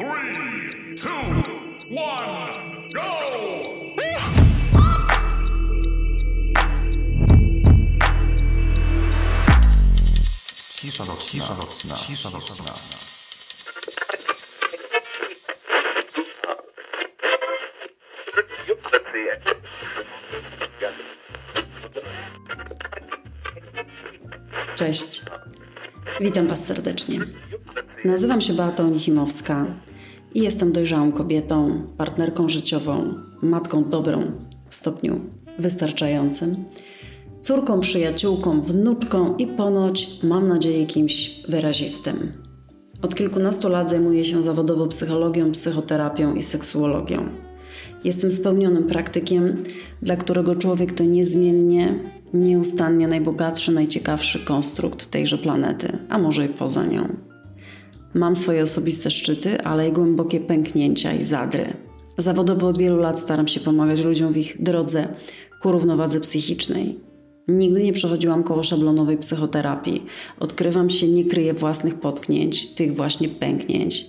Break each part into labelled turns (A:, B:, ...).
A: two, one, go!
B: Cisza nocna, cisza nocna, cisza nocna.
C: Cześć. Witam Was serdecznie. Nazywam się Beata Onichimowska i jestem dojrzałą kobietą, partnerką życiową, matką dobrą w stopniu wystarczającym, córką, przyjaciółką, wnuczką i ponoć, mam nadzieję, kimś wyrazistym. Od kilkunastu lat zajmuję się zawodowo psychologią, psychoterapią i seksuologią. Jestem spełnionym praktykiem, dla którego człowiek to niezmiennie, nieustannie najbogatszy, najciekawszy konstrukt tejże planety, a może i poza nią. Mam swoje osobiste szczyty, ale i głębokie pęknięcia i zadry. Zawodowo od wielu lat staram się pomagać ludziom w ich drodze ku równowadze psychicznej. Nigdy nie przechodziłam koło szablonowej psychoterapii. Odkrywam się, nie kryję własnych potknięć, tych właśnie pęknięć.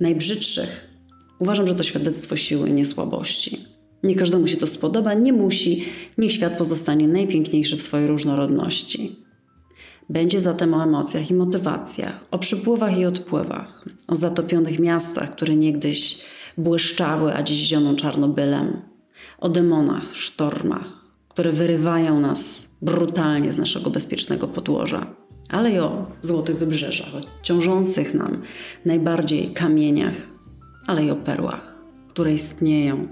C: Najbrzydszych. Uważam, że to świadectwo siły, nie słabości. Nie każdemu się to spodoba, nie musi. Niech świat pozostanie najpiękniejszy w swojej różnorodności. Będzie zatem o emocjach i motywacjach, o przypływach i odpływach, o zatopionych miastach, które niegdyś błyszczały, a dziś zioną czarnobylem, o demonach, sztormach, które wyrywają nas brutalnie z naszego bezpiecznego podłoża, ale i o złotych wybrzeżach, o ciążących nam najbardziej kamieniach, ale i o perłach, które istnieją,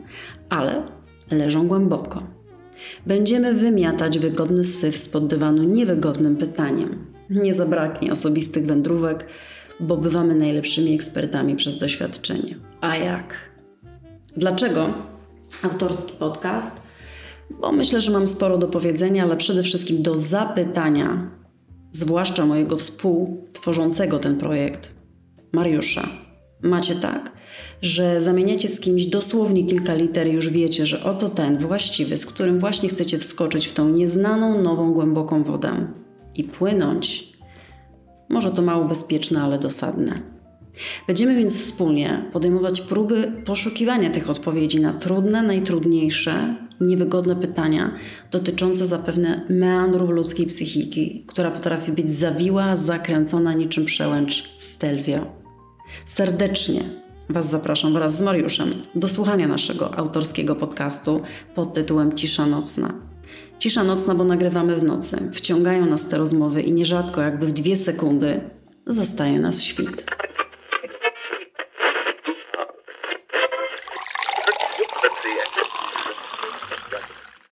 C: ale leżą głęboko. Będziemy wymiatać wygodny syf spod dywanu niewygodnym pytaniem. Nie zabraknie osobistych wędrówek, bo bywamy najlepszymi ekspertami przez doświadczenie. A jak? Dlaczego autorski podcast? Bo myślę, że mam sporo do powiedzenia, ale przede wszystkim do zapytania, zwłaszcza mojego współtworzącego ten projekt, Mariusza. Macie tak, że zamieniacie z kimś dosłownie kilka liter i już wiecie, że oto ten właściwy, z którym właśnie chcecie wskoczyć w tą nieznaną, nową, głęboką wodę i płynąć. Może to mało bezpieczne, ale dosadne. Będziemy więc wspólnie podejmować próby poszukiwania tych odpowiedzi na trudne, najtrudniejsze, niewygodne pytania dotyczące zapewne meandrów ludzkiej psychiki, która potrafi być zawiła, zakręcona niczym przełęcz Stelvio. Serdecznie Was zapraszam wraz z Mariuszem do słuchania naszego autorskiego podcastu pod tytułem Cisza Nocna. Cisza nocna, bo nagrywamy w nocy. Wciągają nas te rozmowy i nierzadko, jakby w dwie sekundy, zastaje nas świt.